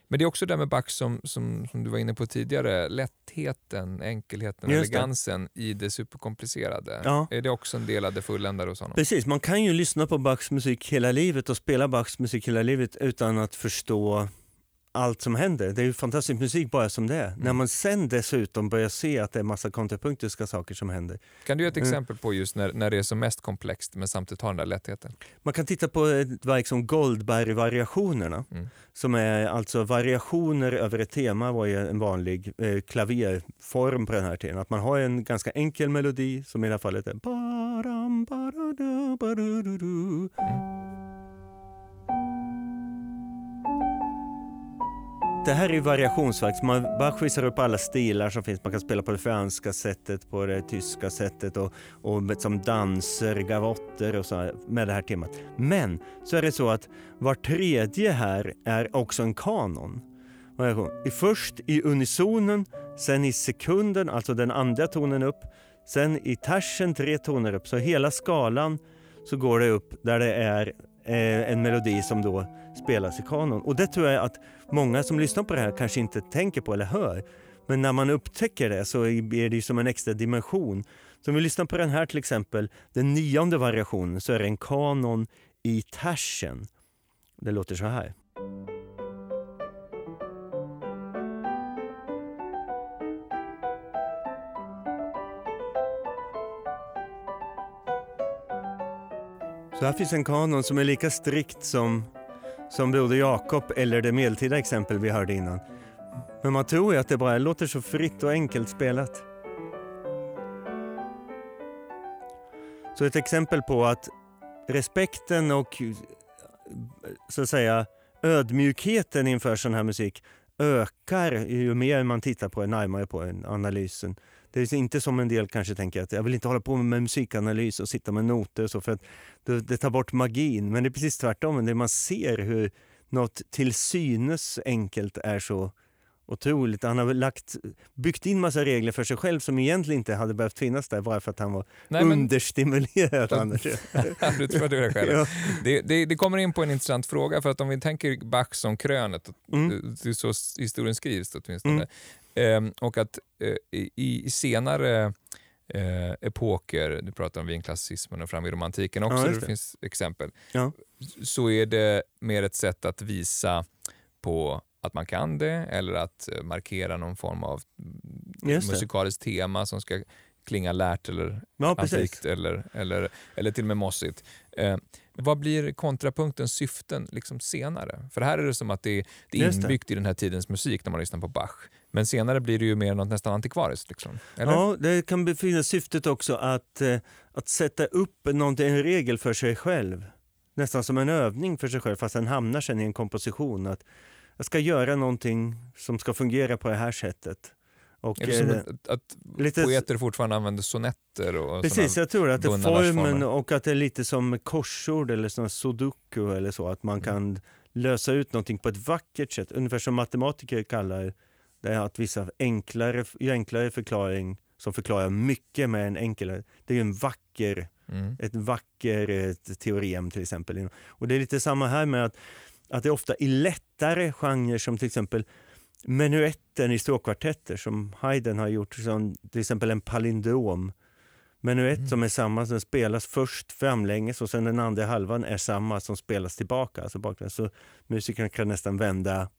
Men det är också det med Bach som, som, som, du var inne på tidigare, lättheten, enkelheten, Just elegansen det. i det superkomplicerade. Ja. Är det också en del av det fulländade hos honom? Precis, man kan ju lyssna på Bachs musik hela livet och spela Bachs musik hela livet utan att förstå allt som händer. Det är ju fantastisk musik bara som det är. Mm. När man sen dessutom börjar se att det är massa kontrapunktiska saker som händer. Kan du ge ett mm. exempel på just när, när det är som mest komplext men samtidigt har den där lättheten? Man kan titta på ett verk som Goldberg-variationerna. Mm. Som är alltså variationer över ett tema var ju en vanlig eh, klaverform på den här tiden. Att man har en ganska enkel melodi som i det här fallet är mm. Det här är variationsverk. Man bara skissar upp alla stilar som finns. Man kan spela på det franska sättet, på det tyska sättet och, och som danser, gavotter och så med det här temat. Men så är det så att var tredje här är också en kanon. I först i unisonen, sen i sekunden, alltså den andra tonen upp, sen i tersen tre toner upp. Så hela skalan så går det upp där det är eh, en melodi som då spelas i kanon. Och det tror jag att många som lyssnar på det här kanske inte tänker på eller hör. Men när man upptäcker det så är det som en extra dimension. Så om vi lyssnar på den här till exempel, den nionde variationen, så är det en kanon i tersen. Det låter så här. Så här finns en kanon som är lika strikt som, som Broder Jakob eller det medeltida exempel vi hörde innan. Men man tror ju att det bara låter så fritt och enkelt spelat. Så ett exempel på att respekten och så att säga ödmjukheten inför sån här musik ökar ju mer man tittar på närmare på analysen. Det är inte som en del kanske tänker att jag vill inte hålla på med musikanalys och sitta med noter så för att det, det tar bort magin. Men det är precis tvärtom. Det man ser hur något till synes enkelt är så otroligt. Han har lagt, byggt in massa regler för sig själv som egentligen inte hade behövt finnas där bara för att han var Nej, men... understimulerad. du tror det, själv. Ja. Det, det, det, kommer in på en intressant fråga för att om vi tänker Bach som krönet, mm. så historien skrivs åtminstone, mm. Ehm, och att eh, i, senare eh, epoker, du pratar om vinklassicismen och fram i romantiken också, ja, det. det finns exempel, ja. så är det mer ett sätt att visa på att man kan det eller att eh, markera någon form av musikaliskt tema som ska klinga lärt eller ja, antikt eller, eller, eller till och med mossigt. Eh, vad blir kontrapunktens syften liksom senare? För här är det som att det, det är inbyggt det. i den här tidens musik när man lyssnar på Bach. Men senare blir det ju mer något nästan antikvariskt. Liksom. Eller? Ja, det kan befinna syftet också att, eh, att sätta upp en regel för sig själv. Nästan som en övning för sig själv fast den hamnar sen i en komposition. Att jag ska göra någonting som ska fungera på det här sättet. Och, är det som att, att lite, poeter fortfarande använder sonetter? Och precis, jag tror att det är formen och att det är lite som korsord eller sån sudoku eller så. Att man mm. kan lösa ut någonting på ett vackert sätt. Ungefär som matematiker kallar det är att vissa enklare, enklare förklaring som förklarar mycket med en enklare. Det är en vacker, mm. ett vacker ett teorem till exempel. Och det är lite samma här med att, att det är ofta i lättare genrer som till exempel menuetten i stråkkvartetter som Haydn har gjort, som till exempel en palindrom. Menuett mm. som är samma som spelas först framlänges och sen den andra halvan är samma som spelas tillbaka. Alltså bakgrund. Så musikern kan nästan vända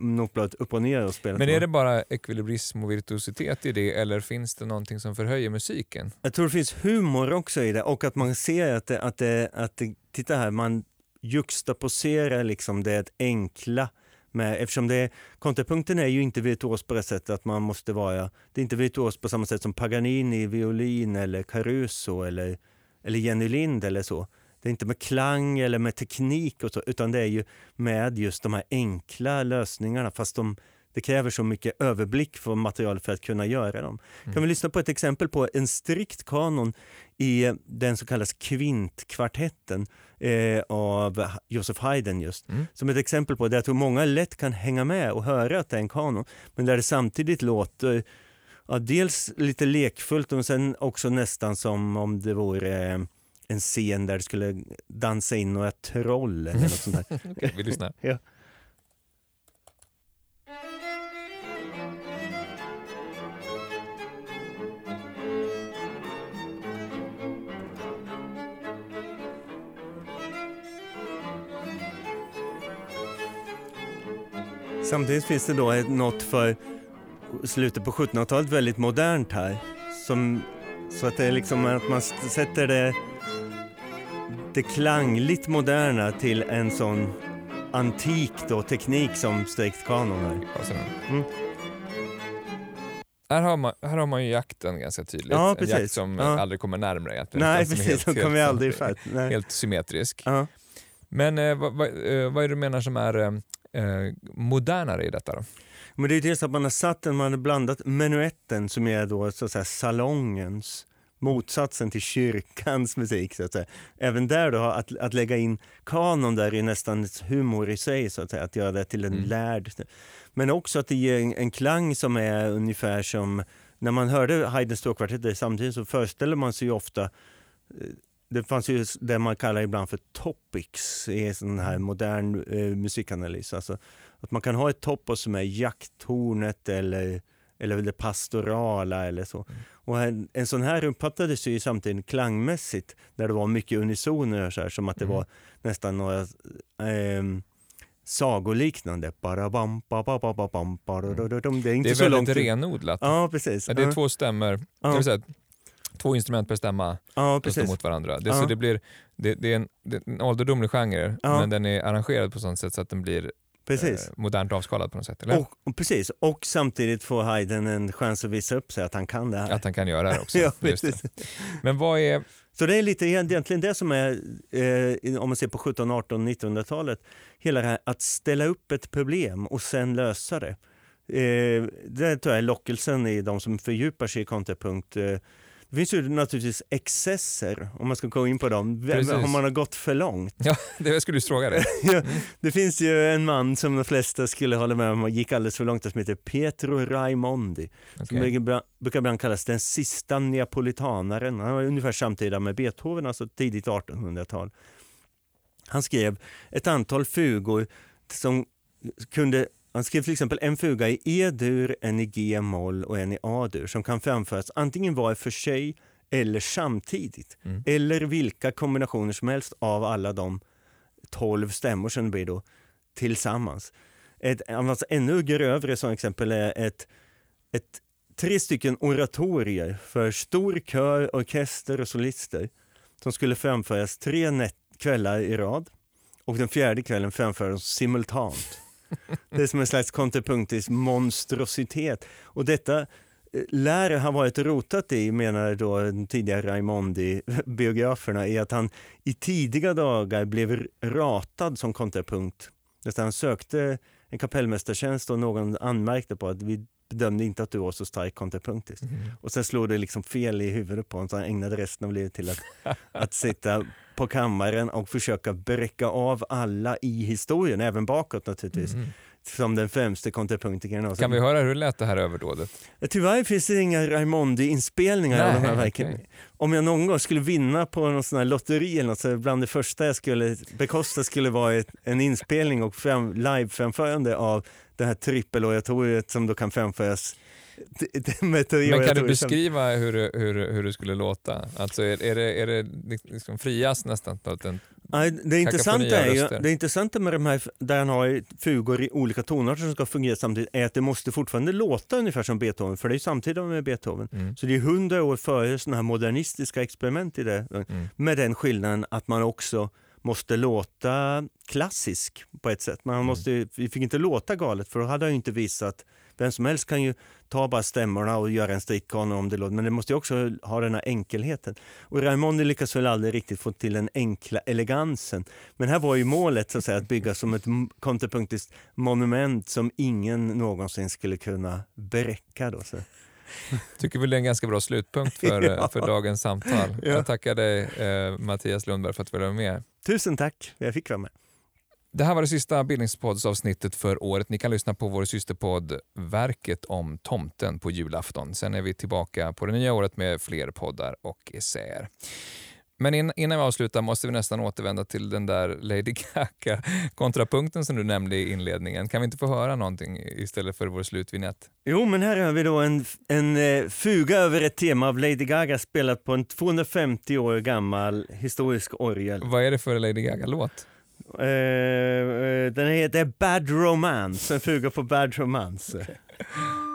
notbladet upp och ner och spela. Men är det bara ekvilibrism och virtuositet i det eller finns det någonting som förhöjer musiken? Jag tror det finns humor också i det och att man ser att det, att det, att det titta här, man juxtaposerar liksom det enkla med, eftersom det, kontrapunkten är ju inte virtuos på det sättet att man måste vara, det är inte virtuos på samma sätt som Paganini, violin eller Caruso eller, eller Jenny Lind eller så. Det är inte med klang eller med teknik så, utan det är ju med just de här enkla lösningarna fast de, det kräver så mycket överblick för materialet för att kunna göra dem. Mm. Kan vi lyssna på ett exempel på en strikt kanon i den så kallade kvintkvartetten eh, av Joseph Haydn just. Mm. Som ett exempel på det jag tror många lätt kan hänga med och höra att det är en kanon, men där det samtidigt låter ja, dels lite lekfullt och sen också nästan som om det vore en scen där det skulle dansa in några troll eller något sånt där. okay, vi lyssnar. ja. Samtidigt finns det då något för slutet på 1700-talet väldigt modernt här. Som, så att det är liksom att man sätter det, det klangligt moderna till en sån antik då, teknik som strikt kanon är. Mm. Här har, man, här har man ju jakten ganska tydligt. Ja, en jakt som ja. aldrig kommer närmare egentligen. Nej, precis. Helt, helt, kommer aldrig helt, helt symmetrisk. Ja. Men eh, vad, vad, eh, vad är det du menar som är eh, eh, modernare i detta? Då? Men det är dels att man har satt den, man har blandat menuetten som är då så att säga salongens motsatsen till kyrkans musik. Så att säga. Även där då, att, att lägga in kanon där är nästan humor i sig, så att, säga, att göra det till en mm. lärd. Men också att det ger en, en, klang som är ungefär som, när man hörde Haydns stråkkvartett samtidigt så föreställer man sig ofta eh, det fanns ju det man kallar ibland för topics i sån här modern eh, musikanalys. Alltså att man kan ha ett topos som är jakttornet eller, eller det pastorala eller så. Mm. Och en, en sån här uppfattades ju samtidigt klangmässigt där det var mycket unisoner så här, som att det mm. var nästan några eh, sagoliknande. Det är, inte det är så väldigt långt... renodlat. Ja, precis. Ja, det är två stämmor. Ja. Säga, två instrument per stämma ja, står mot varandra. Det, ja. så det, blir, det, det, är en, det är en ålderdomlig genre, ja. men den är arrangerad på sånt sätt så att den blir Precis. Eh, modernt avskalad på något sätt. Eller? Och, precis, och samtidigt får Haydn en chans att visa upp sig att han kan det här. Att han kan göra det också. ja, Men vad är... Så det är lite egentligen det som är, eh, om man ser på 17, 18, 1900-talet, hela det här att ställa upp ett problem och sen lösa det. Eh, det tror jag är lockelsen i de som fördjupar sig i kontrapunkt. Eh, det finns ju naturligtvis excesser, om man ska gå in på dem, Precis. om man har gått för långt. Ja, det skulle fråga dig. ja, det finns ju en man som de flesta skulle hålla med om gick alldeles för långt, som heter Pietro Raimondi. Okay. Som brukar ibland kallas den sista neapolitanaren. Han var ungefär samtida med Beethoven, alltså tidigt 1800-tal. Han skrev ett antal fugor som kunde han skrev till exempel en fuga i E-dur, en i G-moll och en i A-dur som kan framföras antingen var för sig eller samtidigt. Mm. Eller vilka kombinationer som helst av alla de tolv stämmor som det blir då tillsammans. Ett alltså, ännu grövre som exempel är ett, ett, tre stycken oratorier för stor kör, orkester och solister som skulle framföras tre kvällar i rad och den fjärde kvällen framföras simultant. Det är som en slags kontrapunktisk monstrositet. Och detta eh, lär ha varit rotat i, menar då den tidigare Raimondi-biograferna, i att han i tidiga dagar blev ratad som kontrapunkt. Han sökte en kapellmästartjänst och någon anmärkte på att vid bedömde inte att du var så stark kontrapunktisk. Mm. Och sen slog det liksom fel i huvudet på honom så han ägnade resten av livet till att, att sitta på kammaren och försöka bräcka av alla i historien, även bakåt naturligtvis. Mm. Som den främste kontrapunktikern. Kan vi höra hur det lät det här överdådet? Tyvärr finns det inga Raimondi-inspelningar av de här verken. Okay. Om jag någon gång skulle vinna på någon sån här lotteri eller något, så bland det första jag skulle bekosta skulle vara ett, en inspelning och fram, live-framförande av det här trippeloratoriet som då kan framföras men kan du beskriva hur, hur, hur det skulle låta? Alltså är, är det, är det liksom friast nästan? Den det, intressanta är ju, det intressanta med de här där han har fugor i olika tonarter som ska fungera samtidigt är att det måste fortfarande låta ungefär som Beethoven, för det är samtida med Beethoven. Mm. Så det är hundra år före sådana här modernistiska experiment i det, mm. med den skillnaden att man också måste låta klassisk på ett sätt. Man mm. måste, mm. Vi fick inte låta galet för då hade han inte visat vem som helst kan ju ta bara stämmorna och göra en strickkanon om det låter, men det måste också ha den här enkelheten. Och Raimondi lyckas väl aldrig riktigt få till den enkla elegansen. Men här var ju målet så att, säga, att bygga som ett kontrapunktiskt monument som ingen någonsin skulle kunna bräcka. Då, så. tycker väl det är en ganska bra slutpunkt för, ja. för dagens samtal. Ja. Jag tackar dig eh, Mattias Lundberg för att du vara med. Tusen tack, jag fick vara med. Det här var det sista bildningspoddsavsnittet för året. Ni kan lyssna på vår systerpodd Verket om tomten på julafton. Sen är vi tillbaka på det nya året med fler poddar och essäer. Men in, innan vi avslutar måste vi nästan återvända till den där Lady Gaga-kontrapunkten som du nämnde i inledningen. Kan vi inte få höra någonting istället för vår slutvinjett? Jo, men här har vi då en, en eh, fuga över ett tema av Lady Gaga spelat på en 250 år gammal historisk orgel. Vad är det för Lady Gaga-låt? Uh, uh, den heter Bad Romance, en fuga på Bad Romance.